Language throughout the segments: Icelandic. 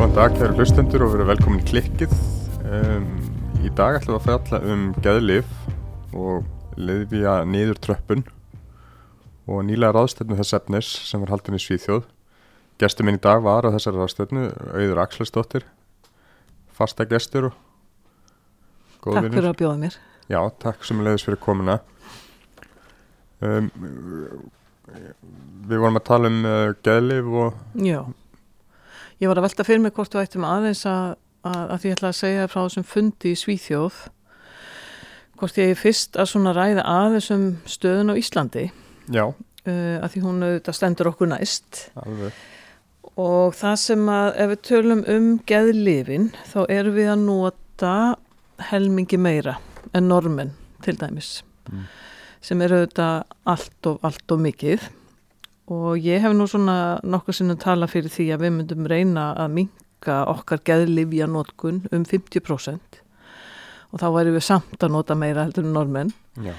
Góðan dag, kæru hlustendur og verið velkomin í klikkið. Um, í dag ætlum við að fjalla um geðlif og leiðvíja niður tröppun og nýlega ráðstöfnu þess efnis sem var haldin í Svíþjóð. Gestur minn í dag var á þessari ráðstöfnu, Auður Axelsdóttir, fasta gestur og góð Takk vinur. fyrir að bjóða mér. Já, takk sem leiðis fyrir komuna. Um, við vorum að tala um uh, geðlif og Já. Ég var að velta fyrir mig hvort við ættum aðeins að, að, að ég ætla að segja frá þessum fundi í Svíþjóð hvort ég er fyrst að svona ræða aðeins um stöðun á Íslandi já, uh, að því hún auðvitað stendur okkur næst alveg. og það sem að ef við tölum um geðlifin þá erum við að nota helmingi meira en normen til dæmis Mm. sem eru auðvitað allt og, allt og mikið og ég hef nú svona nokkuð sinnum tala fyrir því að við myndum reyna að minka okkar geðlifja notkun um 50% og þá væri við samt að nota meira heldur en normenn Já,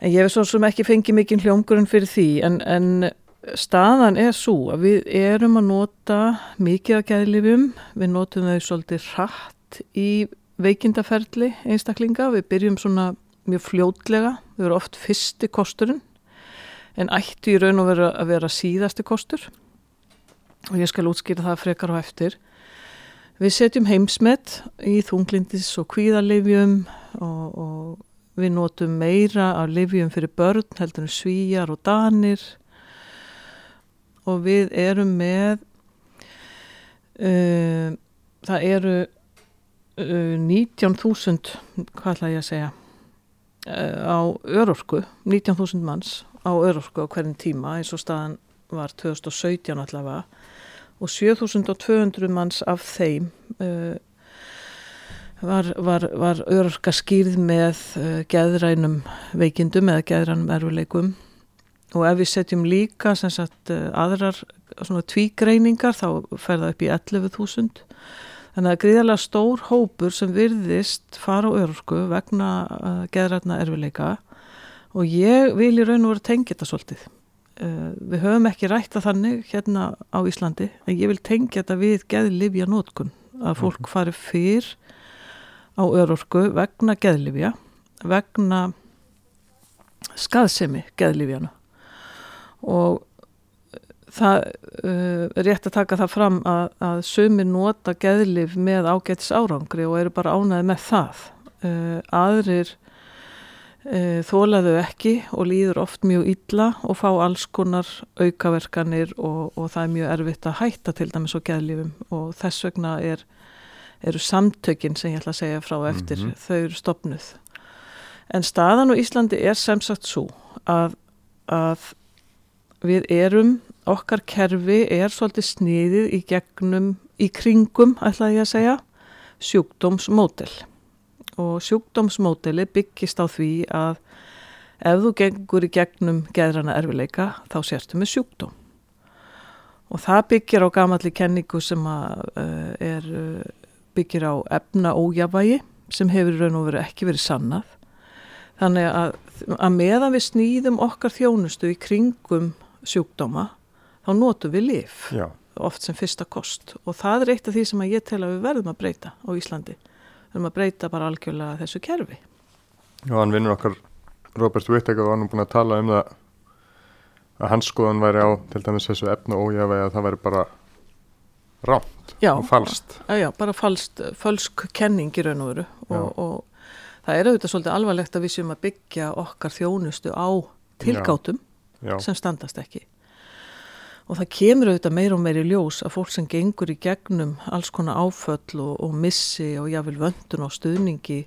En ég hef svo sem ekki fengið mikinn hljómgrunn fyrir því en, en staðan er svo að við erum að nota mikið af gæðlifum, við notum þau svolítið hratt í veikindaferli einstaklinga, við byrjum svona mjög fljótlega, við erum oft fyrsti kosturinn en ættu í raun og vera að vera síðasti kostur. Og ég skal útskýra það frekar á eftir. Við setjum heimsmet í þunglindis og kvíðalifjum og, og við notum meira af livjum fyrir börn heldur en svíjar og danir. Og við erum með uh, það eru uh, 19.000 hvað ætla ég að segja uh, á örorku 19.000 manns á örorku á hverjum tíma eins og staðan var 2017 allavega og 7.200 manns af þeim uh, var, var, var örorka skýrð með uh, geðrænum veikindum eða geðrænum erfuleikum og ef við setjum líka sagt uh, aðrar tvígreiningar þá fer það upp í 11.000 þannig að gríðarlega stór hópur sem virðist fara á örorku vegna uh, geðræna erfuleika og ég vil í raun og vera tengja þetta svolítið. Uh, við höfum ekki rætta þannig hérna á Íslandi en ég vil tengja þetta við geðlifja nótkun að fólk fari fyrr á örorku vegna geðlifja, vegna skaðsemi geðlifjana og það uh, er rétt að taka það fram að, að sumi nota geðlif með ágætis árangri og eru bara ánaði með það. Uh, aðrir uh, þólaðu ekki og líður oft mjög illa og fá alls konar aukaverkanir og, og það er mjög erfitt að hætta til dæmis á geðlifum og þess vegna er eru samtökin sem ég ætla að segja frá eftir, Mhm. þau eru stopnuð. En staðan á Íslandi er sem sagt svo að, að við erum, okkar kerfi er svolítið sniðið í gegnum, í kringum, ætla ég að segja, sjúkdómsmódel. Og sjúkdómsmódeli byggist á því að ef þú gengur í gegnum geðrana erfileika, þá sérstu með sjúkdóm. Og það byggir á gamalli kenningu sem að, uh, er, uh, byggir á efna ójafvægi sem hefur raun og verið ekki verið sannað. Þannig að, að meðan við snýðum okkar þjónustu í kringum sjúkdóma, þá notum við lif já, oft sem fyrsta kost og það er eitt af því sem ég tel að við verðum að breyta á Íslandi. Verðum að breyta bara algjörlega þessu kerfi. Já, hann vinnur okkar Robert Whittaker var nú búin að tala um það að hans skoðan væri á til dæmis þessu efna ójafægi að það væri bara rámt Já, og falskt. Já, já, bara falst, fölsk kenning í raun og veru Já. og, og það er auðvitað svolítið alvarlegt að við séum að byggja okkar þjónustu á tilgátum Já, sem standast ekki. Og það kemur auðvitað meira og meira í ljós að fólk sem gengur í gegnum alls konar áföll og, og missi og jáfnvel vöndun og stuðningi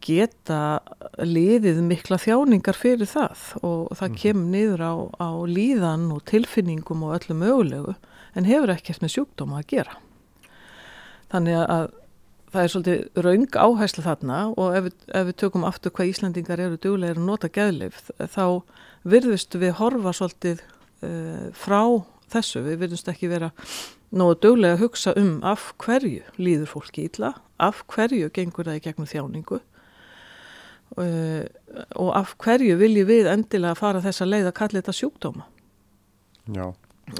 geta liðið mikla þjáningar fyrir það og það Mhm. kemur niður á, á líðan og tilfinningum og öllu mögulegu en hefur ekkert með sjúkdóma að gera. Þannig að það er svolítið raung áhæsla þarna og ef ef við tökum aftur hvað Íslandingar eru duglegir að nota geðlif þá virðust við horfa svolítið frá þessu, við virðumst ekki vera nógu duglega að hugsa um af hverju líður fólki ítla, af hverju gengur það í gegnum þjáningu uh, og af hverju viljum við endilega fara þessa leið að kalla þetta sjúkdóma? Já,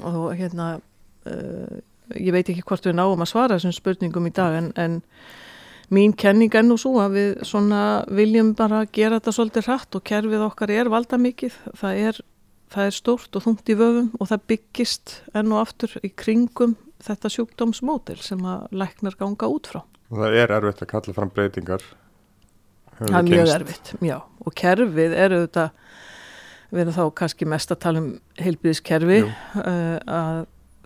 og hérna uh, ég veit ekki hvort við náum að svara þessum spurningum í dag en, en mín kenning er nú svo að við svona viljum bara gera þetta svolítið hratt og kerfið okkar er valda mikið það er, það er stórt og þungt í vöfum og það byggist enn og aftur í kringum þetta sjúkdómsmótil sem að læknar ganga út frá og það er erfitt að kalla fram breytingar. Höfum það er mjög erfitt, já og kerfið er auðvitað við erum þá kannski mest að tala um heilbíðiskerfi uh, að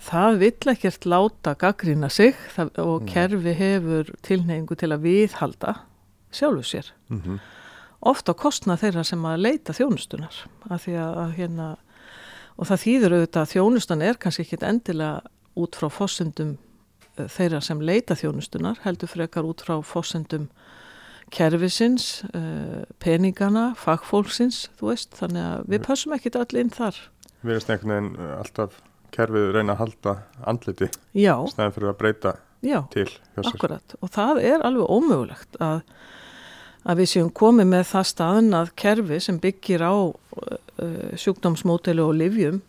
það vill ekkert láta gaggrína sig það, og kerfi hefur tilneyingu til að viðhalda sjálfu sér. Mhm. Ofta kostna þeirra sem að leita þjónustunar að því að, að hérna og það þýður auðvitað að þjónustan er kannski ekkit endilega út frá fossendum uh, þeirra sem leita þjónustunar heldur frekar út frá fossendum kerfisins, uh, peningana, fagfólksins, þú veist, þannig að við passum ekkit öll inn þar. Við erum einhvern veginn uh, alltaf kerfið reyna að halda andliti Já, í stæðan fyrir að breyta já. til sér. Akkurat og það er alveg ómögulegt að, að við séum komið með það staðan að kerfi sem byggir á uh, sjúkdómsmótelu og livjum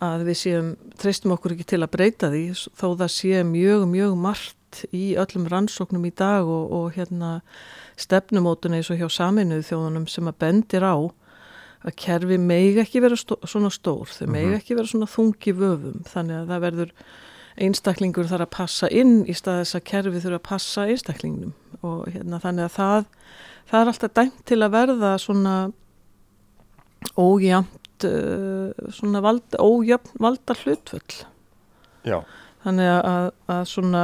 að við séum, treystum okkur ekki til að breyta því þó það sé mjög, mjög margt í öllum rannsóknum í dag og, og hérna stefnumótun eins og hjá saminuðu þjóðunum sem að bendir á að kerfi megi ekki vera stó, svona stór, þau megi Mhm. ekki vera svona þungi vöfum þannig að það verður einstaklingur þarf að passa inn í stað þess að kerfi þurfa að passa einstaklingnum og hérna þannig að það það er alltaf dæmt til að verða svona ójæmt uh, svona vald, ójæmt valda hlutvöll Já, þannig að, að svona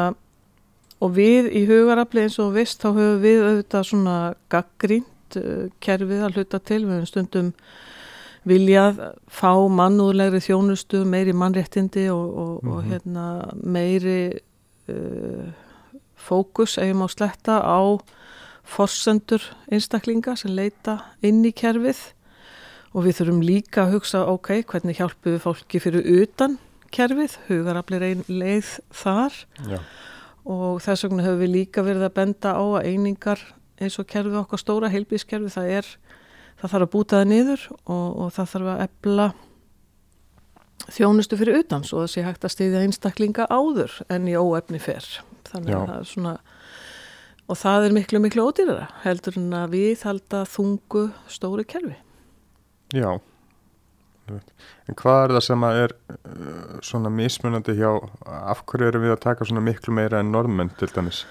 og við í hugarafli eins og þú veist þá höfum við auðvitað svona gaggrínt uh, kerfið að hluta til. Við höfum stundum viljað fá mannúðlegri þjónustu meiri mannréttindi og, og, og Mhm. hérna meiri uh, fókus eigum á sletta á forsendur einstaklinga sem leita inn í kerfið. Og við þurfum líka að hugsa ok, hvernig hjálpum við fólki fyrir utan kerfið, hugaraflir ein leið þar. Já, og þess vegna höfum við líka verið að benda á að einingar eins og kerfið okkar stóra heilbískerfi það er, það þarf að búta það niður og, og það þarf að ebla þjónustu fyrir utan svo það sé hægt að stiðja einstaklinga áður en í óefni fer þannig að það er svona og það er miklu miklu ódýrara heldur en að við halda þungu stóri kerfi já. En hvað er það sem að er uh, svona mismunandi hjá, af hverju erum við að taka svona miklu meira en norðmenn til dæmis?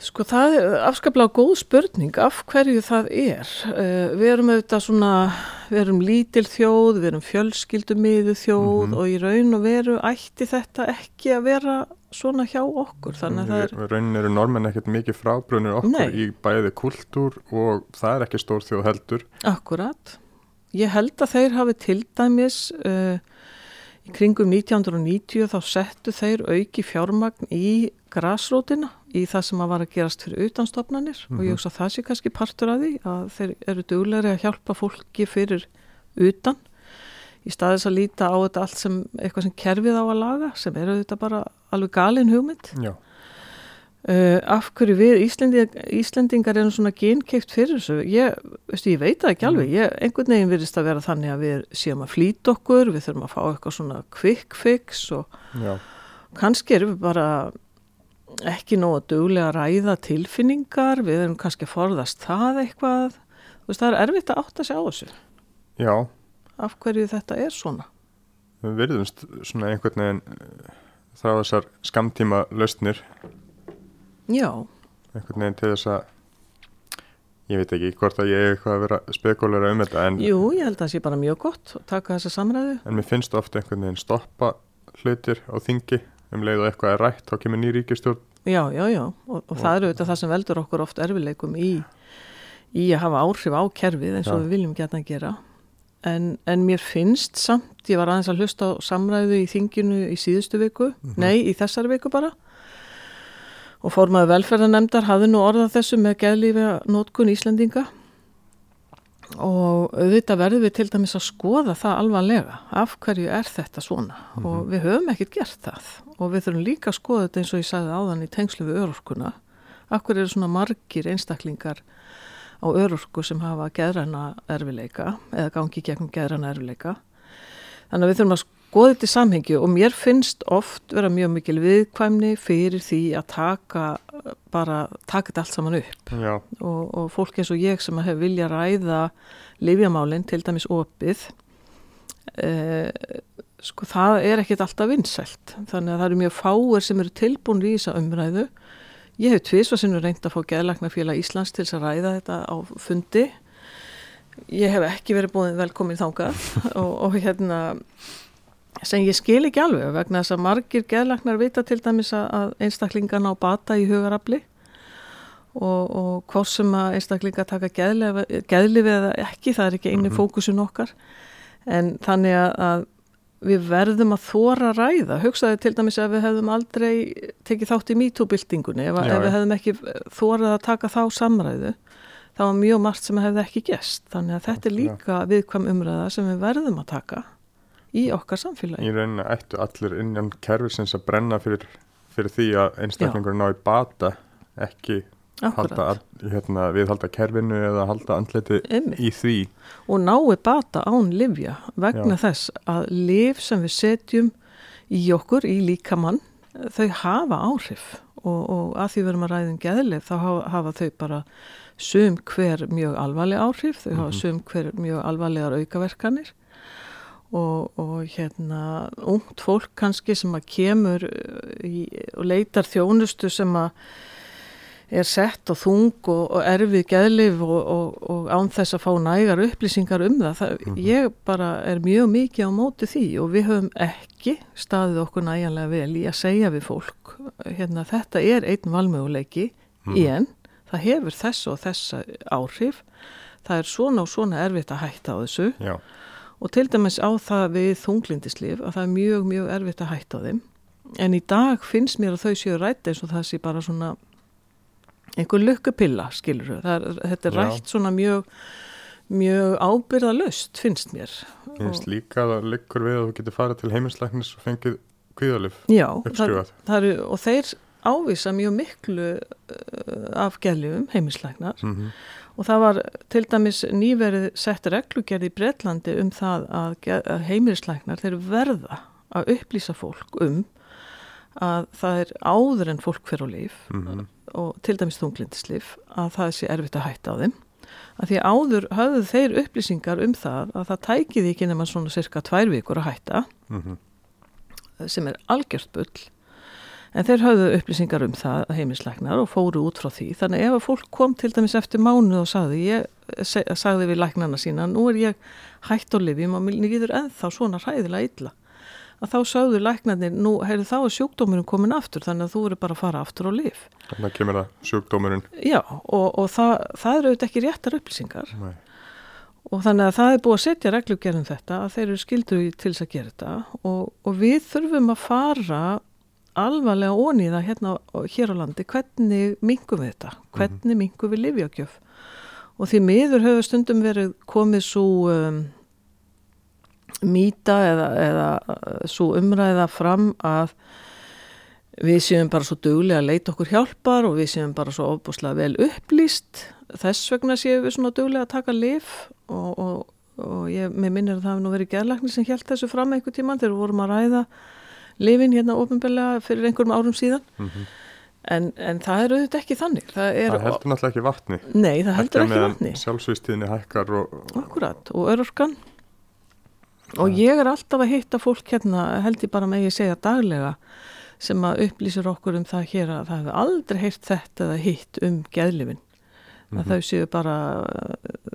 Sko það er afskaplega góð spurning af hverju það er. Uh, við erum auðvitað svona, við erum lítil þjóð, við erum fjölskyldumiðu þjóð Mhm. og í raun og veru ætti þetta ekki að vera svona hjá okkur. Þannig að það er, raunin eru norðmenn ekkert mikið frábrunir okkur Nei. í bæði kultúr og það er ekki stór þjóð heldur. akkurat. Ég held að þeir hafi til dæmis uh, í kringum 1990 þá settu þeir auki fjármagn í grasrótina í það sem að var að gerast fyrir utanstofnanir og ég Mhm. hugsa að það sé kannski partur að því að þeir eru duglegri að hjálpa fólki fyrir utan. Í staðis að líta á þetta allt sem eitthvað sem kerfið á að laga sem eru þetta bara alveg galin hugmynd. Já, Uh, af hverju við Íslendingar, Íslendingar erum svona genkeift fyrir þessu? Ég, veistu, ég veit það ekki alveg. Ég, einhvern veginn virðist að vera þannig að við séum að flýta okkur, við þurfum að fá eitthvað svona quick fix og já, kannski erum við bara ekki nóg að duglega að ræða tilfinningar, við erum kannski að forðast það eitthvað. Þú veist, það er erfitt að átta sig á þessu. Já, af hverju þetta er svona? Við virðumst svona einhvern veginn uh, þrá þessar skamtíma lausnir, já, einhvern veginn til þess að ég veit ekki hvort að ég er eitthvað að vera spekulera um þetta en, jú, ég held að það sé bara mjög gott að taka þessa samræðu. En mér finnst ofta einhvern veginn stoppa hlutir á þingi um leið og eitthvað er rætt, þá kemur ný ríkistjórn Já, já, já, og, og það eru auðvitað það sem veldur okkur oft erfileikum í, í að hafa áhrif á kerfið eins og Já. við viljum geta að gera. En, en mér finnst samt, ég var aðeins að hlusta á samræðu í þinginu í síðustu viku. Nei, í þessari viku bara og formaður velferðarnemdar hafði nú orðað þessu með geðlífi nótkun Íslendinga. Og auðvitað verðum við til dæmis að skoða það alvarlega. Af hverju er þetta svona? Og við höfum ekkert gert það. Og við þurfum líka að skoða þetta eins og ég sagði áðan í tengslu við örorkuna. Af hverju eru svona margir einstaklingar á örorku sem hafa geðræna erfileika eða gangi gegnum geðræna erfileika þannig að við þurfum að þetta í samhengi og mér finnst oft vera mjög mikil viðkvæmni fyrir því að taka bara, taka þetta allt saman upp. Og, og fólk eins og ég sem hefur vilja ræða lifjamálinn, til dæmis opið eh, sko það er ekkit alltaf vinsælt. Þannig að það eru mjög fáir sem eru tilbúin í þessa umræðu. Ég hef sem reynd að fá geðlagnarfélag Íslands til þess að ræða þetta á fundi. Ég hef ekki verið búin velkomin þangað. Og, og hérna sem ég skil ekki alveg vegna þess að margir geðlagnar vita til dæmis að- einstaklingan á bata í hugarafli og, og hvort sem að einstaklinga taka geðlifi eða ekki, það er ekki einu fókusun okkar. En þannig að, við verðum að þóra ræða. Hugsaði til dæmis að við hefðum aldrei tekið þátt í MeToo-byltingunni. Ef, ef við hefðum ekki þórað að taka þá samræðu þá var mjög margt sem hefði ekki gest þannig að þetta er líka viðkvæm umræða sem við verðum að taka í okkar samfélagi. Í rauninni ættu allir innan kerfisins að brenna fyrir, fyrir því að einstaklingur ná í bata ekki halda, hérna, viðhalda kerfinu eða halda andleti í því. Og nái bata án livja vegna Já. þess að liv sem við setjum í okkur, í líkamann, þau hafa áhrif. Og, og að því við erum að ræða um geðlif þá hafa, hafa þau bara sum hver mjög alvarleg áhrif, þau hafa sum hver mjög alvarlegar aukaverkanir og, og hérna ungt fólk kannski sem að kemur uh, í, og leitar þjónustu sem að er sett og þung og, og erfið geðlif og, og, og án þess að fá nægar upplýsingar um það. það Ég bara er mjög mikið á móti því og við höfum ekki staðið okkur næjanlega vel í að segja við fólk hérna þetta er einn valmöguleiki en það hefur þess og þessa áhrif. Það er svona og svona erfitt að hætta á þessu já, og til dæmis á það við þunglindislif að það er mjög, mjög erfitt að hætta þeim. En í dag finnst mér að þau séu rætt eins og það sé bara svona einhver lukkupilla skilur er, þetta er Já. rætt svona mjög mjög ábyrðalöst finnst mér. Finnst líka að það liggur við að þú getur farið til heiminslæknis og fengið kvíðalif eru, og þeir ávisa mjög miklu uh, af gæljum heimislæknar mm og það var til dæmis nýverið sett reglugerð í Bretlandi um það að, heimilislæknar þeir verða að upplýsa fólk um að það er áður en fólk fer á líf Mhm. og til dæmis þunglindislif að það sé erfitt að hætta á þeim að því áður höfðu þeir upplýsingar um það að það tækið ekki nema svona cirka tvær vikur að hætta Mhm. sem er algjört bull en þeir höfðu upplýsingar um það heimilislæknar og fóru út frá því. Þannig ef að fólk kom til dæmis eftir mánuð og sagði, ég, sagði við læknarna sína nú er ég hætt á lifjum og mér líður ennþá svona hræðilega illa. Að þá sagðu læknarnir nú heyrðu þá er sjúkdómurinn komin aftur þannig að þú eru bara að fara aftur á lif þannig að kemur það sjúkdómurinn. Já og, og það, það eru auðvitað ekki réttar upplýsingar. Nei. og þannig að það er búið að setja reglugerðum þetta að þeir eru skildur til þess að gera þetta. Og, og við þurfum að fara alvarlega ón í það hérna hér á landi, hvernig mingum við þetta, hvernig mingum við livjakjöf og því miður hefur stundum verið komið svo um, mýta eða, eða svo umræða fram að við séum bara svo duglega að leita okkur hjálpar og við séum bara svo ofbúslega vel upplýst. Þess vegna séum við svona duglega að taka lif og, og, og ég, minnir að það hefur nú verið gerlæknir sem held þessu fram einhver tíman þegar við vorum að ræða lifin hérna ofinbeglega fyrir einhverjum árum síðan. En, en það er auðvitað ekki þannig. Það, er, það heldur náttúrulega ekki vatni. Nei, það heldur ekki vatni. sjálfsvíðstíðinni hækkar og, Akkurat, og örorkan. Og ég er alltaf að hitta fólk hérna, held ég bara með ég segja daglega sem að upplýsir okkur um það hér að það hefur aldrei heyrt þetta eða hitt um geðlifin að þau séu bara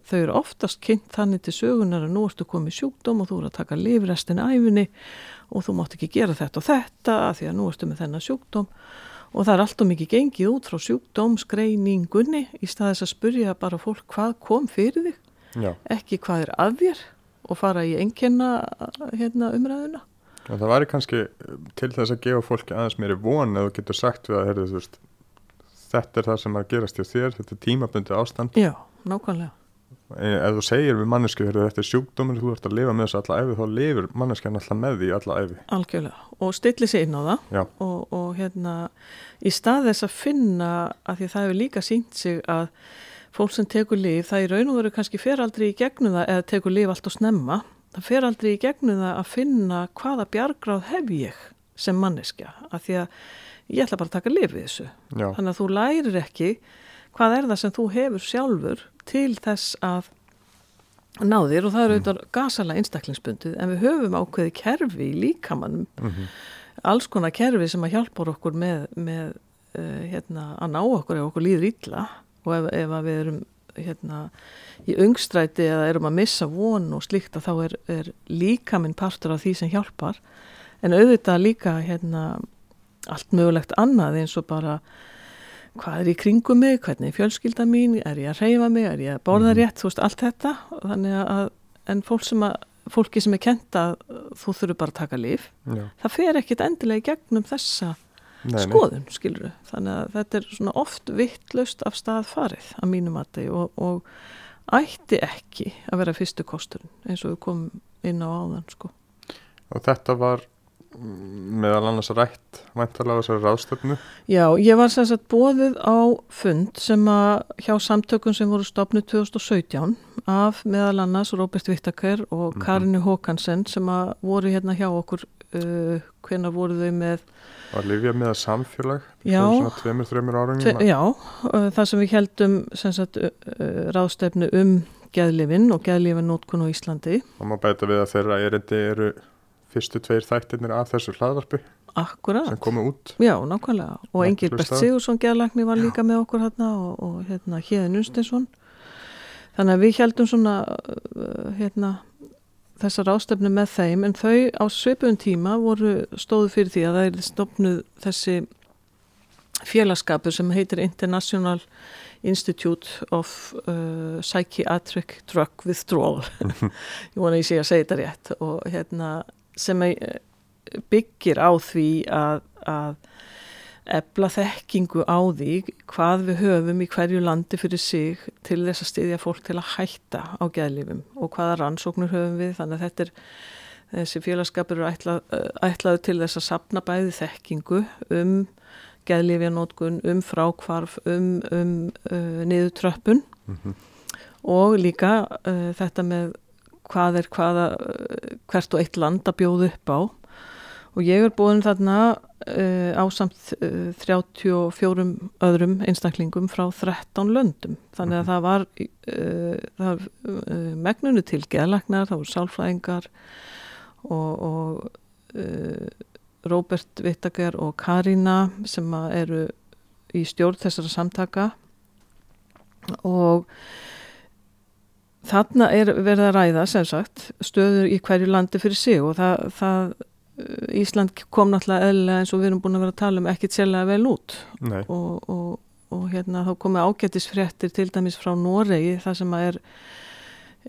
þau eru oftast kynnt þannig til sögunar að nú ertu komið sjúkdóm og þú eru að taka lifrestin æfinni og þú mátt ekki gera þetta og þetta að því að nú ertu með þennan sjúkdóm og það er alltaf mikið gengið út frá sjúkdómsgreiningunni í staðis að spurja bara fólk hvað kom fyrir þig, Já, ekki hvað er að þér og fara í enkenna hérna, umræðuna. og það væri kannski eh, til þess að gefa fólki aðeins meiri von eða getur sagt við að heyrðu, veist, þetta er það sem að gerast hjá þér, þetta er tímabundi ástand Já, nákvæmlega. Eh, ef þú segir við mannesku, heyrðu, þetta er sjúkdómur þú ert að lifa með þessu alla æfi, þá lifir manneskjan alltaf með því alla æfi Algjörlega. Og stilli sig inn á það. Og, og hérna í stað þess að finna að því það hefur líka sínt sig að fólk sem tekur líf, það í raun og veru kannski fer aldrei í gegnum það eða tekur líf allt og snemma, það fer aldrei í gegnum það að finna hvaða bjargráð hef ég sem manneskja. Af því að ég ætla bara að taka líf við þessu. já, Þannig að þú lærir ekki hvað er það sem þú hefur sjálfur til þess að ná þér? Og það er auðvitað gasalega einstaklingsbundið en við höfum ákveði kerfi í líkamannum mhm, alls konar kerfi sem að hjálpar okkur með, með uh, hérna, að ná okkur ef okkur líður illa. Og ef, ef við erum hérna, í ungstræti eða erum að missa von og slíkt að þá er, er líka minn partur af því sem hjálpar. En auðvitað líka hérna, allt mögulegt annað eins og bara hvað er í kringum mig, hvernig er fjölskylda mín er ég að reyfa mig, er ég að borða Mhm. rétt þú veist, allt þetta þannig að, en fólk sem að, fólki sem er kent að þú þurfur bara að taka líf já það fer ekkit endilega í gegnum þessa nei, skoðun, skilur þannig að þetta er svona oft vittlust af stað farið að mínum mati og, og ætti ekki að vera fyrstu kosturinn eins og við komum inn á áðan sko. Og þetta var meðal annars rætt væntalega á þessari ráðstöfnu Já, ég var sem sagt bóðið á fund sem að hjá samtökum sem voru stopnuð 2017 af meðal annars Robert Whittaker og Mhm. Karin Håkansen sem að voru hérna hjá okkur uh, hvenar voru þau með var lifjað með að samfélag Já. tveimur, þreimur árum Tve, já, uh, það sem við heldum sagt, uh, uh, ráðstefnu um geðlifin og geðlifin nótkun á Íslandi. og má bæta við að þeirra erindi eru fyrstu tveir þættirnir af þessu hlaðvarpi Akkurat, sem komu út já, nákvæmlega. Og Engilbert. Sigursson geðlækni var líka með okkur hérna og, og hérna Hjeðin Unsteinsson. Þannig að við heldum svona uh, hérna þessa ráðstefnu með þeim en þau á svipun tíma voru stóðu fyrir því að það er stopnuð þessi félagskapur sem heitir International Institute of uh, Psychiatric Drug Withdrawal ég vona ég sé að segja þetta rétt og hérna sem er, byggir á því að, að ebla þekkingu á því hvað við höfum í hverju landi fyrir sig til þess að styðja fólk til að hætta á geðlifum og hvaða rannsóknur höfum við þannig að þetta er þessi félagskapur eru ætlað, ætlaðu til þess að sapna bæði þekkingu um geðlifjanótkun, um frákvarf, um, um uh, niðurtröppun Mhm. og líka uh, þetta með hvað er hvaða, hvert og eitt land að bjóða upp á. Og ég er búin þarna uh, á samt uh, 34 öðrum einstaklingum frá 13 löndum. Þannig að Mhm. það var, uh, það var uh, megnunu til geðlagnar, það voru sálfræðingar og, og uh, Róbert Vittager og Karína sem eru í stjórn þessara samtaka. Og þarna er verið að ræða sem sagt stöður í hverju landi fyrir sig og það, það Ísland kom náttúrulega eðlilega eins og við erum búin að vera að tala um ekkit sérlega vel út. Og, og, og hérna þá komið ágættisfréttir til dæmis frá Noregi það sem er,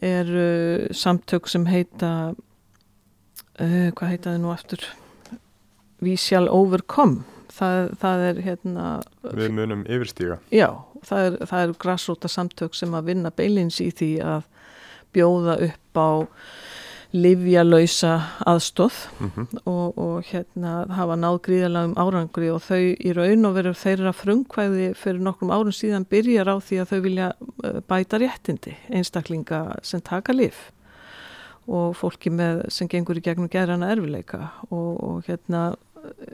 er uh, samtök sem heita uh, hvað heita þið nú We Shall Overcome það, það er hérna við munum yfirstíga. já, það er, það er grassróta samtök sem að vinna beilins í því að bjóða upp á livjalausa aðstóð mm og, og hérna hafa náð gríðalega um árangri og þau í raun og veru þeirra frumkvæði fyrir nokkrum árum síðan byrjar á því að þau vilja uh, bæta réttindi einstaklinga sem taka lif og fólki með, sem gengur í gegnum gerðana erfileika og, og hérna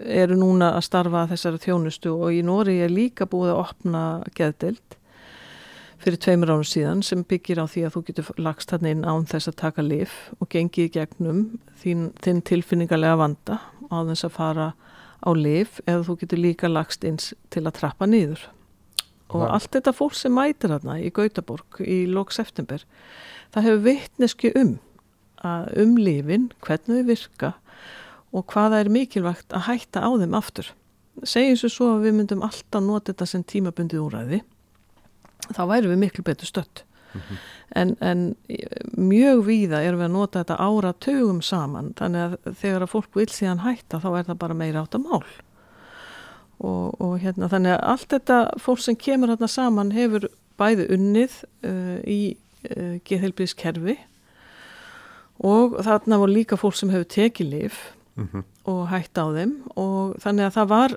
eru núna að starfa að þessari þjónustu og í Nóri er líka búið að opna geðdelt fyrir tveimur árum síðan sem byggir á því að þú getur lagst þarna inn án þess að taka lif og gengið gegnum þín, þinn tilfinningarlega vanda á þess að fara á lif eða þú getur líka lagst inn til að trappa niður. Og Það- allt þetta fólk sem mætir þarna í Gautaborg í lók september, það hefur vittneski um, að, um lifin, hvernig þau virka og hvaða er mikilvægt að hætta á þeim aftur. segjum svo svo að við myndum alltaf nota þetta sem tímabundið úræði þá væri við miklu betur stött. En, en mjög víða erum við að nota þetta ára tögum saman þannig að þegar að fólk vil síðan hætta þá er það bara meira átt að mál. Og, og hérna þannig að allt þetta fólk sem kemur hérna saman hefur bæði unnið uh, í uh, geðheilbríðskerfi og þarna voru líka fólk sem hefur tekið lif mm -hmm. og hætt á þeim og þannig að það var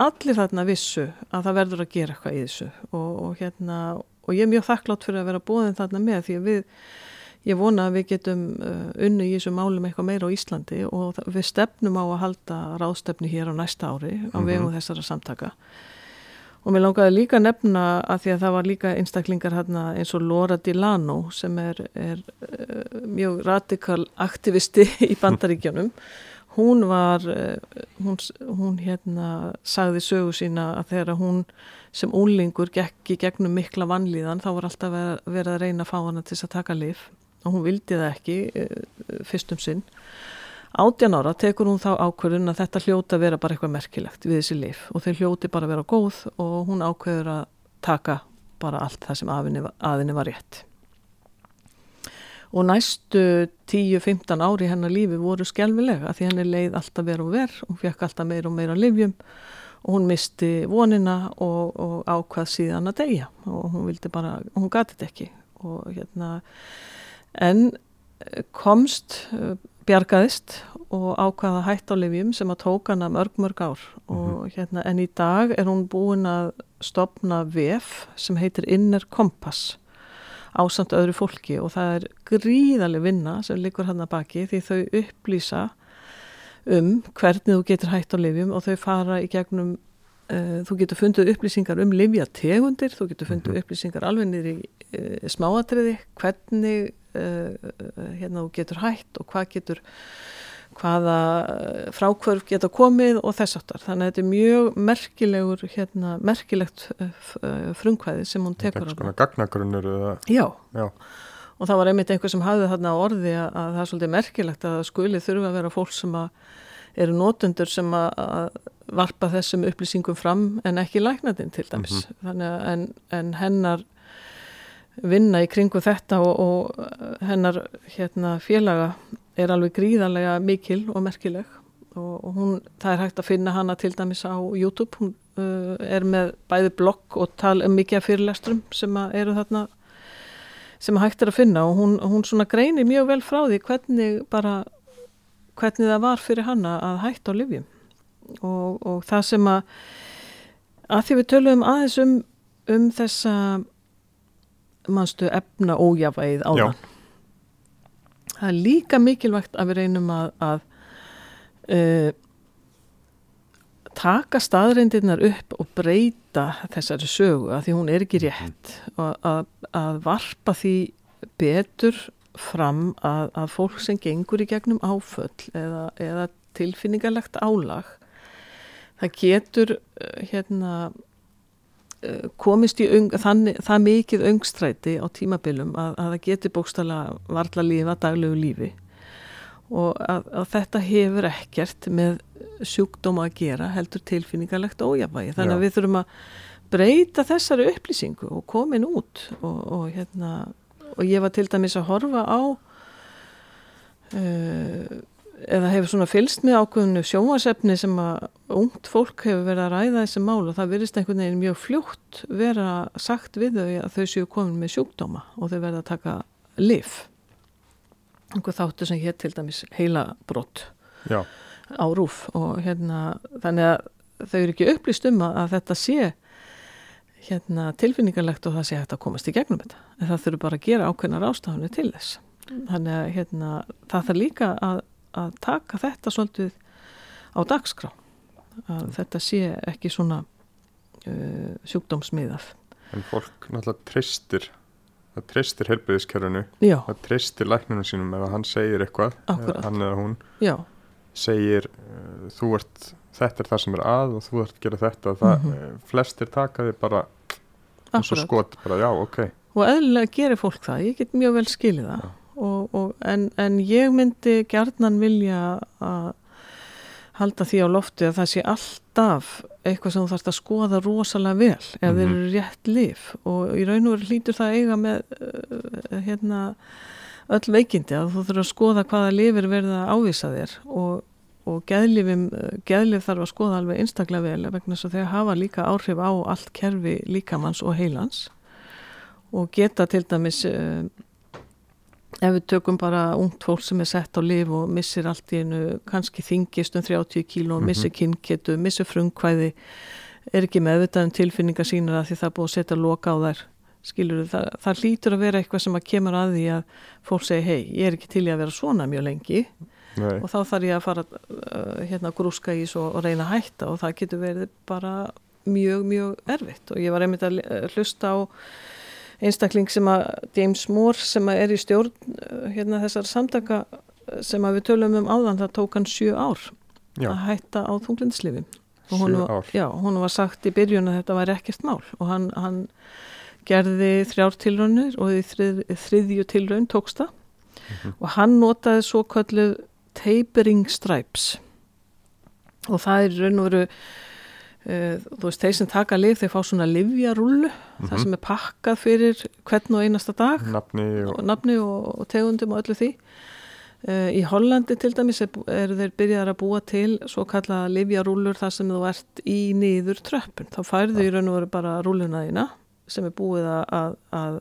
allir þarna vissu að það verður að gera eitthvað í þessu og, og hérna og ég er mjög þakklátt fyrir að vera bóðin þarna með því að við ég vona að við getum uh, unnu í þessu málum eitthvað meira á Íslandi og við stefnum á að halda ráðstefni hér á næsta ári á Mhm. vegum þessara samtaka og mér langaði líka að nefna að því að það var líka einstaklingar hérna eins og Laura Dilano sem er, er uh, mjög radikal aktivisti í bandaríkjunum hún var uh, hún, hún hérna sagði sögu sína að þegar hún sem úlingur gekk í gegnum mikla vannlíðan þá var alltaf verið, að reyna að fá hana til að taka lif og hún vildi það ekki uh, fyrst um sinn. Átjan ára tekur hún þá ákvörðun að þetta hljóti að vera bara eitthvað merkilegt við þessi lif og þau hljóti bara vera góð og hún ákveður að taka bara allt það sem aðinni var rétt og næstu 10-15 ári hennar lífi voru skjálfilega því henni leið alltaf vera og ver hún fekk alltaf meira og meira livjum og hún misti vonina og, og ákvað síðan að deyja. Og hún vildi bara, hún gati þetta ekki. Og hérna en eh, komst eh, bjargaðist og ákvaða hætt á livjum sem að tók hana mörg mörg ár. Og hérna en í dag er hún búin að stopna VF sem heitir Inner Compass ásamt öðru fólki og það er gríðarlega vinna sem liggur hann að baki því þau upplýsa um hvernig þú getur hætt á livjum og þau fara í gegnum uh, þú getur fundið upplýsingar um livjategundir, þú getur fundið upplýsingar alveg niður í uh, smáatriði hvernig uh, hérna þú getur hætt og hvað getur hvaða frákvörf geta komið og þess aftar. Þannig að þetta er mjög merkilegur, hérna, merkilegt frumkvæði sem hún tekur Þetta er svona gagnagrunnur eða, Já, já, og það var einmitt einhver sem hafði þarna á orði að, að það er svolítið merkilegt að skuli þurfa að vera fólk sem að eru notendur sem að, varpa þessum upplýsingum fram en ekki læknadinn til dæmis. Þannig að en, en hennar vinna í kringu þetta og, og hennar hérna, félaga er alveg gríðarlega mikil og merkileg. Og, og hún, það er hægt að finna hana til dæmis á YouTube, hún uh, er með bæði blogg og tala um mikið fyrirlestrum sem eru þarna sem hægt er að finna. Og hún, hún svona greinir mjög vel frá því hvernig bara hvernig það var fyrir hanna að hætta á livjum og, og það sem að að því við töluðum aðeins um, um þessa mannstu efna ójafæð á Já. þann það er líka mikilvægt að við reynum að, að uh, taka staðreindirnar upp og breyta þessari sögu að því hún er ekki rétt. Og að, að varpa því betur fram að, að fólk sem gengur í gegnum áföll eða, eða tilfinningarlegt álag það getur uh, hérna komist í öng, þannig, það mikið öngstræti á tímabilum að, að það getur bókstala varla lífa daglegu lífi. Og að, að þetta hefur ekkert með sjúkdóma að gera heldur tilfinningarlegt ójafvægi þannig að Já. við þurfum að breyta þessari upplýsingu og komin út. Og, og hérna og ég var til dæmis að horfa á uh, eða hefur svona fylst með ákveðinu sjónvarsefni sem að ungt fólk hefur verið að ræða þessi mál og það virðist einhvern veginn mjög fljótt vera sagt við þau að þau séu komin með sjúkdóma og þau verða að taka lif einhver þáttu sem hér til dæmis heila brott já, á rúf og hérna þannig að þau eru ekki upplýst um að, þetta sé hérna tilfinningarlegt og það sé hægt að komast í gegnum þetta. En það þurfi bara að gera ákveðnar ástafanir til þess. Þannig að hérna það þarf líka að, að taka þetta svolítið á dagskrá að þetta sé ekki svona uh, sjúkdómsmiðað. En fólk náttúrulega tristir það tristir helbriðiskerfinu já, það tristir læknunum sínum ef hann segir eitthvað eða hann eða hún já, segir uh, þú ert, þetta er það sem er að og þú ert að gera þetta það, mm Mhm. flestir taka þig bara eins og akkurat. skot, bara já, ok. Og eðlilega gerir fólk það, ég get mjög vel skilið það. Og, en, en ég myndi gjarnan vilja að halda því á lofti að það sé alltaf eitthvað sem þú þarfst að skoða rosalega vel ef þeir Mhm. eru rétt lif og í raun og veru hlýtur það að eiga með uh, hérna öll veikindi að þú þurfur að skoða hvaða lifir verða ávisa þér. Og, og geðlifim, geðlif þarf að skoða alveg einstaklega vel vegna þess að þeir hafa líka áhrif á allt kerfi líkamanns og heilans. Og geta til dæmis uh, ef við tökum bara ungt fólk sem er sett á lif og missir allt í einu kannski þingist um 30 kíló, Mhm. missir kynnketu, missir frumkvæði er ekki meðvitað um tilfinningar sínar að því það er búið að setja loka á þær. Skilur það, það hlýtur að vera eitthvað sem að kemur að því að fólk segi hei, ég er ekki til í að vera svona mjög lengi. Nei, og þá þarf ég að fara uh, hérna grúska í svo og reyna að hætta og það getur verið bara mjög, mjög erfitt. Og ég var einmitt að hlusta á einstakling sem að James Moore sem að er í stjórn uh, hérna þessar samtaka uh, sem að við tölum um áðan það tók hann sjö ár já, að hætta á þunglindislifin og honum, ár. já, hún var sagt í byrjun að þetta væri ekkert mál. Og hann, hann gerði þrjár tilraunir og í þrið, þriðju tilraun tókst það. Mhm. og hann notaði svo kallu tapering stripes. Og það er raun og veru þú veist, þeir sem taka lif þeir fá svona livjarúllu það Mhm. sem er pakkað fyrir hvern og einasta dag. Nafni og nafni og, og tegundum og öllu því. Uh, í Hollandi til dæmis er, er þeir byrjaðar að búa til svo kallaða livjarúllur þar sem þú ert í niður tröppun þá færðu í raun og veru bara rúlluna þína sem er búið að, að, að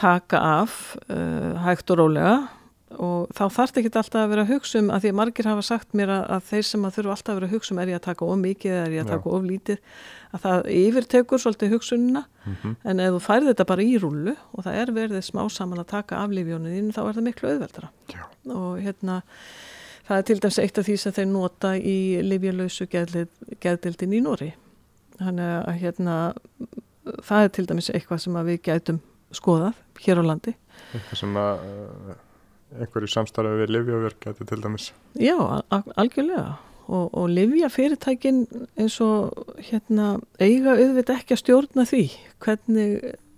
taka af uh, hægt og rólega og þá þarf ekki alltaf að vera að hugsa um að því að margir hafa sagt mér að, að þeir sem að þurfa alltaf að vera að hugsa um er ég að taka of mikið eða er ég að taka of lítið að það yfirtekur svolítið hugsunina. Mhm. en ef þú færði þetta bara í rúlu og það er verið smá saman að taka af lífjónu þínu þá er það miklu auðveldara. Já. og hérna það er til dæmis eitt af því sem þeir nota í lífjalausu geðdildin í Nóri þannig að hérna það er til dæmis eitthvað sem við gætum skoðað hér á landi. Eitthvað sem að uh, einhverju samstarfi við Livjaverk gæti til dæmis. Já, al- algjörlega. Og, og livja fyrirtækin eins og hérna eiga auðvitað ekki að stjórna því hvernig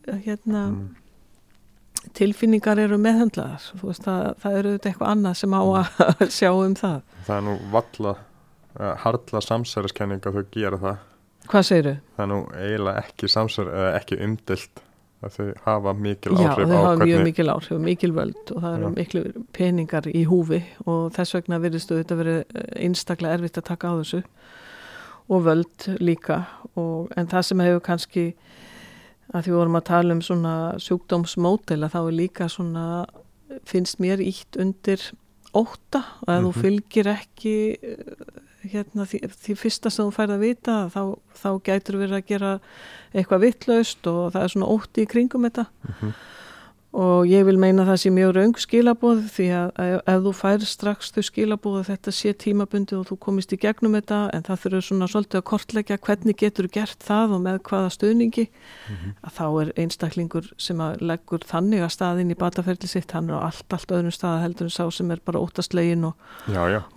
hérna mm. tilfinningar eru meðhendlaðar þú veist það, það eru auðvitað eitthvað annað sem á að sjá um það. Það er nú valla uh, harla samsæriskenning að þau gera það. Hvað segiru? það er nú eiginlega ekki samsær eða ekki umdilt að þau hafa mikil Já, áhrif þau á hafa mjög hvernig mikil áhrif, mikil völd og það eru Já. miklu peningar í húfi og þess vegna virðist auðvitað verið einstaklega erfitt að taka á þessu og völd líka og, en það sem hefur kannski að því vorum að tala um svona sjúkdómsmódel að þá er líka svona finnst mér ítt undir óta og ef þú Mhm. fylgir ekki eh, hérna, því, því fyrsta sem þú færð að vita þá, þá gætur verið að gera eitthvað vittlaust og það er svona ótti í kringum þetta Mhm. Og ég vil meina það sé mjög raung skilabóð því að ef, þú fær strax þau skilabóð að þetta sé tímabundi og þú komist í gegnum þetta en það þurfur svona svolítið að kortleggja hvernig getur gert það og með hvaða stöðningi Mhm. að þá er einstaklingur sem að leggur þannig að staðinn í bataferli sitt hann er á allt, allt öðrum stað heldur en sá sem er bara óttastlegin og,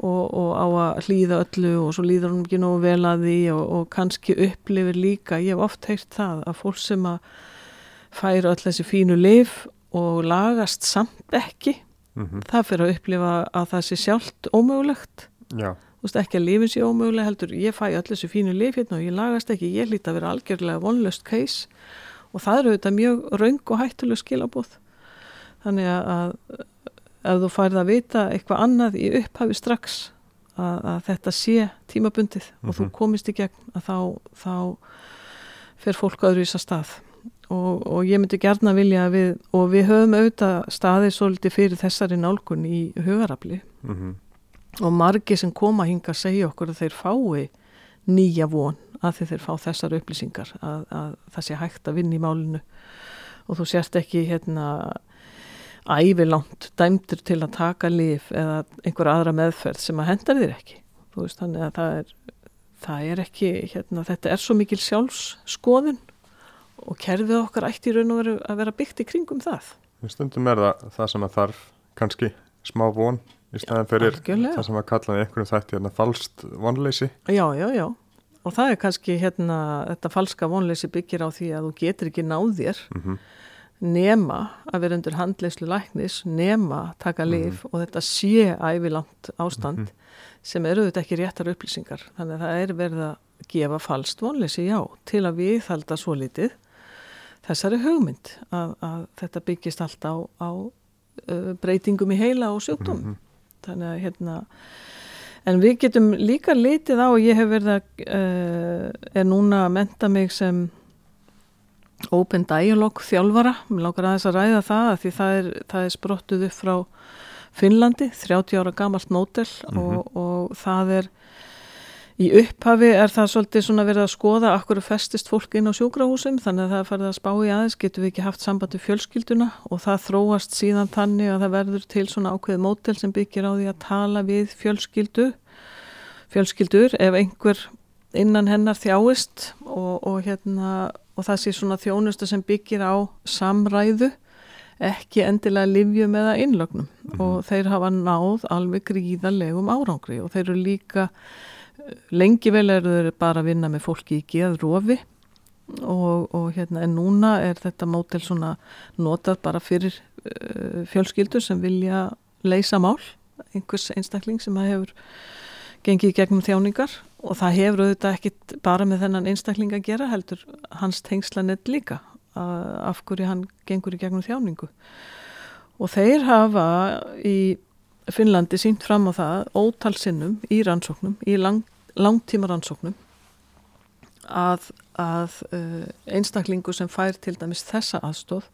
og, og á að hlýða öllu og svo líður hún ekki nógu vel að því og, og kannski upplifir líka, ég hef oft heyrt það að fólk sem að færa öll þessi fínu lif og lagast samt ekki. Mm það fyrir að upplifa að það sé sjálft ómögulegt. Já, þú veist ekki að lifin sé ómögulega heldur ég fæ öll þessi fínu lif hérna og ég lagast ekki ég hlýt að vera algjörlega vonlöst case og það eru þetta mjög raung og hættuleg skilabóð þannig að, ef þú færð að vita eitthvað annað í upphafi strax að, að þetta sé tímabundið og þú Mhm. komist í gegn að þá, þá fer fólk öðru í þess að stað og, og ég myndi gerna vilja að við og við höfum auðvitað staðið svolítið fyrir þessari nálgun í hugarafli. Mm og margi sem koma hinga að segja okkur að þeir fái nýja von að þeir fá þessar upplýsingar að, að það sé hægt að vinna í málinu. Og þú sérst ekki hérna ævilangt dæmdur til að taka lif eða einhver aðra meðferð sem að hendar þér ekki. Þú veist þannig að það er það er ekki, hérna, þetta er svo mikil sjálfsskoðun og kerfið okkar ætti í raun og veru að vera byggt í kringum það stundum er það það sem að þarf kannski smá von í staðan fyrir algjörlega. það sem að kallaði einhverjum þætti hérna falskt vonleysi Já, já, já. Og það er kannski hérna, þetta falska vonleysi byggir á því að þú getur ekki náð þér mm nema að vera undir handleyslu læknis, nema taka lif og þetta sé ævilangt ástand sem eru þetta ekki réttar upplýsingar. Þannig að það er verið að gefa falskt vonleysi já til að við halda svo litið þessari hugmynd að, að þetta byggist allt á, á breytingum í heila og sjúkdóm. Þannig að hérna En við getum líka litið á og ég hef verið að, uh, er núna að menta mig sem Open Dialogue þjálfara, mér langar aðeins að ræða það að því það er, það er sprottuð upp frá Finnlandi, 30 ára gamalt mótel og, og það er í upphafi er það svolítið svona verið að skoða akkur festist fólk inn á sjúkrahúsum þannig að það farið að spá í aðeins, getum við ekki haft sambandi fjölskylduna? Og það þróast síðan þannig að það verður til svona ákveð mótel sem byggir á því að tala við fjölskyldu fjölskyldur ef einhver innan hennar þjáist og, og hérna og það sé svona þjónusta sem byggir á samræðu ekki endilega livjum eða innlögnum. Og þeir hafa náð alveg gríðarlegum árangri og þeir eru líka lengi vel eru þeir bara að vinna með fólki í geðrófi og, og hérna en núna er þetta mótel svona notað bara fyrir uh, fjölskyldur sem vilja leysa mál einhvers einstakling sem að hefur gengið í gegnum þjáningar og það hefur auðvitað ekkit bara með þennan einstakling að gera heldur hans tengslanett líka af hverju hann gengur í gegnum þjáningu. Og þeir hafa í Finnlandi sínt fram á það ótalsinnum í rannsóknum, í lang, langtíma rannsóknum að, að uh, einstaklingu sem fær til dæmis þessa aðstóð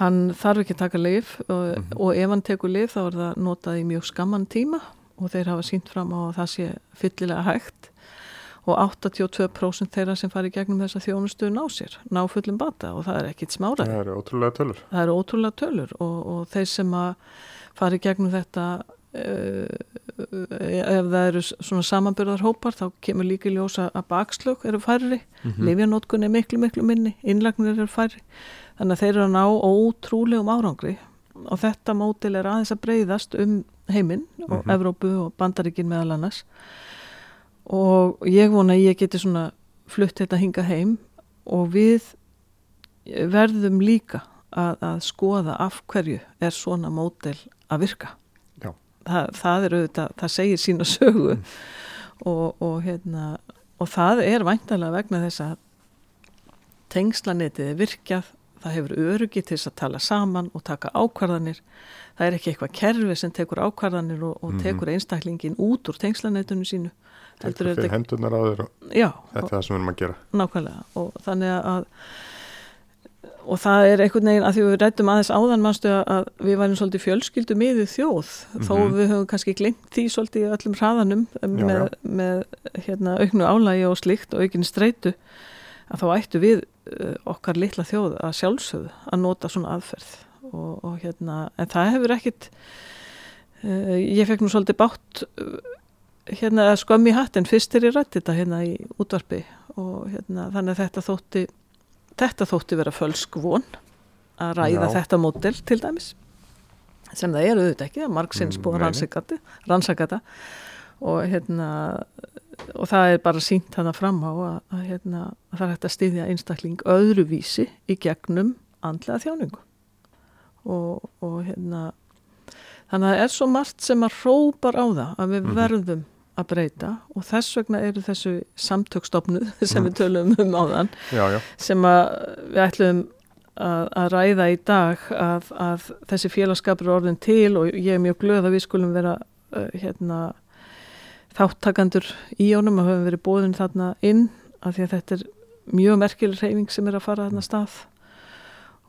hann þarf ekki að taka lif og, mm -hmm. og ef hann tekur lif þá er það notað í mjög skamman tíma og þeir hafa sínt fram á að það sé fyllilega hægt og 82% þeirra sem fari gegnum þessa þjónustu ná sér, ná fullum bata og það er ekkit smára. Það eru ótrúlega tölur. Það eru ótrúlega tölur og, og þeir sem að fari gegnum þetta uh, ef það eru svona samanbyrðarhópar þá kemur líka ljósa að bakslög eru færri, mm -hmm. lifjanótkun er miklu miklu minni, innlagnir eru færri. Þannig að þeir eru að ná ótrúlegum árangri. Og þetta mótil er aðeins að breyðast um heiminn og mm -hmm. Evrópu og Bandaríkin meðal annars. Og ég vona að ég geti svona flutt þetta hinga heim. Og við verðum líka að, að skoða af hverju er svona mótel að virka Þa, það er auðvitað, það segir sína sögu. Mm. og, og hérna og það er væntalega vegna þess að tengslanetið er virkjað það hefur örugi til þess að tala saman og taka ákvarðanir. Það er ekki eitthvað kerfi sem tekur ákvarðanir og, og tekur einstaklingin út úr tengslanetunum sínu. Tekur fyrir hendunar á já, þetta er það sem við erum að gera. Nákvæmlega. Og þannig að og það er einhvern veginn að því við rættum aðeins áðan mannstu að við værum svolítið fjölskyldu miðið þjóð mm -hmm. þó við höfum kannski glemt því svolítið öllum hraðanum með, já, já. með hérna, auknu álægi og slikt og aukin streitu að þá ættu við uh, okkar litla þjóð að sjálfsögðu að nota svona aðferð og, og hérna en það hefur ekkit uh, ég fekk nú svolítið bátt hérna skömmi hatt en fyrst er ég rætt þetta hérna í útvarpi og hérna þannig að þetta þótti þetta þótti vera fölsk von að ræða Já. þetta mótel til dæmis sem það eru auðvitað ekki að margsins búið að rannsaka þetta og hérna og það er bara sínt hana fram á að, að, hérna, að það er hægt að styðja einstakling öðruvísi í gegnum andlega þjáningu og, og hérna þannig að það er svo margt sem að rópar á það að við mm -hmm. Að breyta og þess vegna eru þessu samtökstofnuð sem við tölum um á þann já, já. sem að við ætlum að, að ræða í dag að, að þessi félagskapur er orðin til og ég er mjög glöð að við skulum vera uh, hérna þáttakandur í honum og höfum verið bóðin þarna inn af því að þetta er mjög merkileg reyfing sem er að fara þarna stað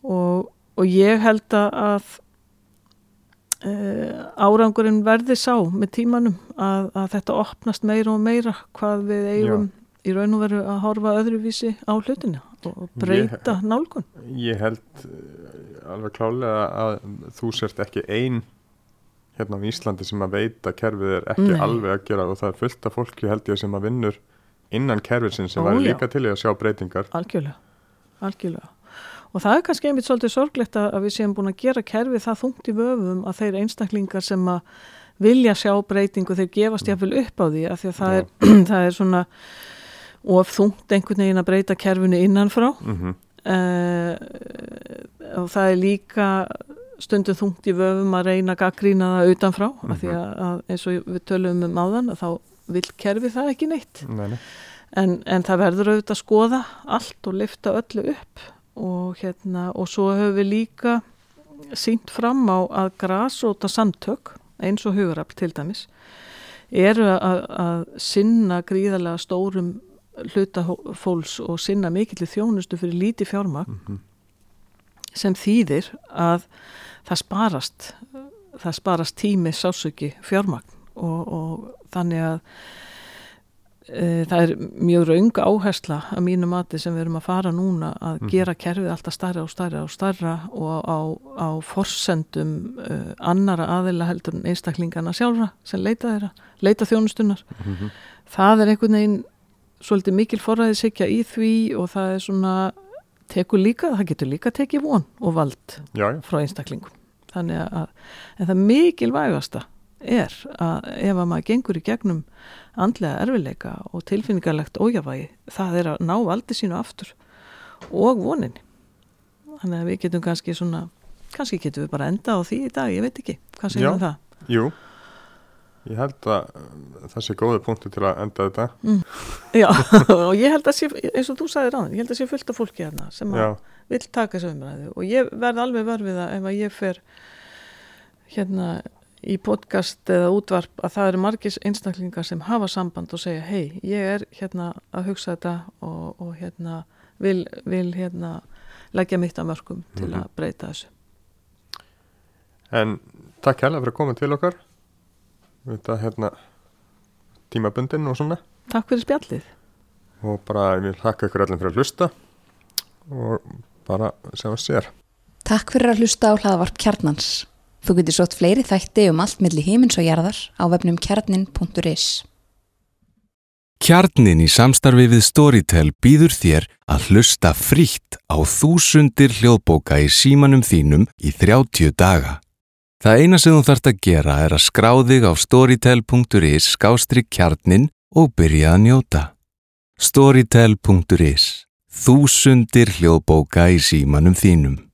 og, og ég held að uh, árangurinn verði sá með tímanum að, að þetta opnast meira og meira hvað við eigum Já. í raun og veru að horfa öðruvísi á hlutinu og breyta ég, nálgun Ég held eh, alveg klálega að þú sért ekki einn hérna á Íslandi sem að veita kerfið er ekki Nei. alveg að gera og það er fullt af fólki held ég sem að vinnur innan kerfið sem væri líka til að sjá breytingar Algjörlega, algjörlega og það er kannski einmitt svolítið sorglegt að við séum búin að gera kerfið það þungt í vöfum að þeir einstaklingar sem að vilja sjá breytingu þeir gefast jáfnvel upp á því að því að það, er, það er svona of þungt einhvern veginn að breyta kerfinu innanfrá mm -hmm. uh, og það er líka stundum þungt í vöfum að reyna að gaggrína það utanfrá mm -hmm. af því Mhm. að, að eins og við tölum um áðan að þá vil kerfi það ekki neitt nei, nei. en, en það verður auðvitað að skoða allt og lifta öllu upp og hérna og svo höfum við líka sínt fram á að grasróta samtök eins og hugurafl til dæmis eru að, að sinna gríðarlega stórum hluta hó- fólks og sinna mikill þjónustu fyrir lítið fjármagn Mhm. sem þýðir að það sparast það sparast tími sásöki fjármagn og, og þannig að það er mjög raung áhersla að mínu mati sem við erum að fara núna að Mhm. gera kerfið alltaf starra og starra og starra og á, á forsendum uh, annara aðila heldur en einstaklingana sjálfra sem leita þeirra, leita þjónustunar Mhm. það er einhvern veginn svolítið mikil forræðisikja í því og það er svona tekur líka, það getur líka tekið von og vald já, já, frá einstaklingum þannig að, en það mikilvægasta er að ef að maður gengur í gegnum andlega erfileika og tilfinningarlegt ójafægi það er að ná valdi sínu aftur og voninni. Þannig að við getum kannski svona kannski getum við bara enda á því í dag, ég veit ekki. Hvað segir Já. um það? jú. Ég held að það sé góði punktu til að enda þetta. Já, og ég held að sé, eins og þú sagði ráðan, ég held að sé fullt af fólki hérna sem vill taka þessu umræðu og ég verð alveg verfið að ef að ég fer hérna í podcast eða útvarp að það eru margis einstaklingar sem hafa samband og segja hei, ég er hérna að hugsa þetta og, og hérna vil, vil hérna leggja mitt að mörgum til Mhm. að breyta þessu. en takk hérlega fyrir að koma til okkar þetta hérna tímabundin og svona Takk fyrir spjallið. og bara ég vil þakka ykkur allir fyrir að hlusta og bara sjá að sér Takk fyrir að hlusta á hlaðvarp kjarnans. Þú getur sótt fleiri þætti um allt milli himins og jarðar á vefnum kjarnin.is. Kjarnin í samstarfi við Storytel býður þér að hlusta frítt á þúsundir hljóðbóka í símanum þínum í 30 daga. Það eina sem þú þarft að gera er að skrá þig á storytel.is skástri kjarnin og byrja að njóta. Storytel.is Þúsundir hljóðbóka í símanum þínum.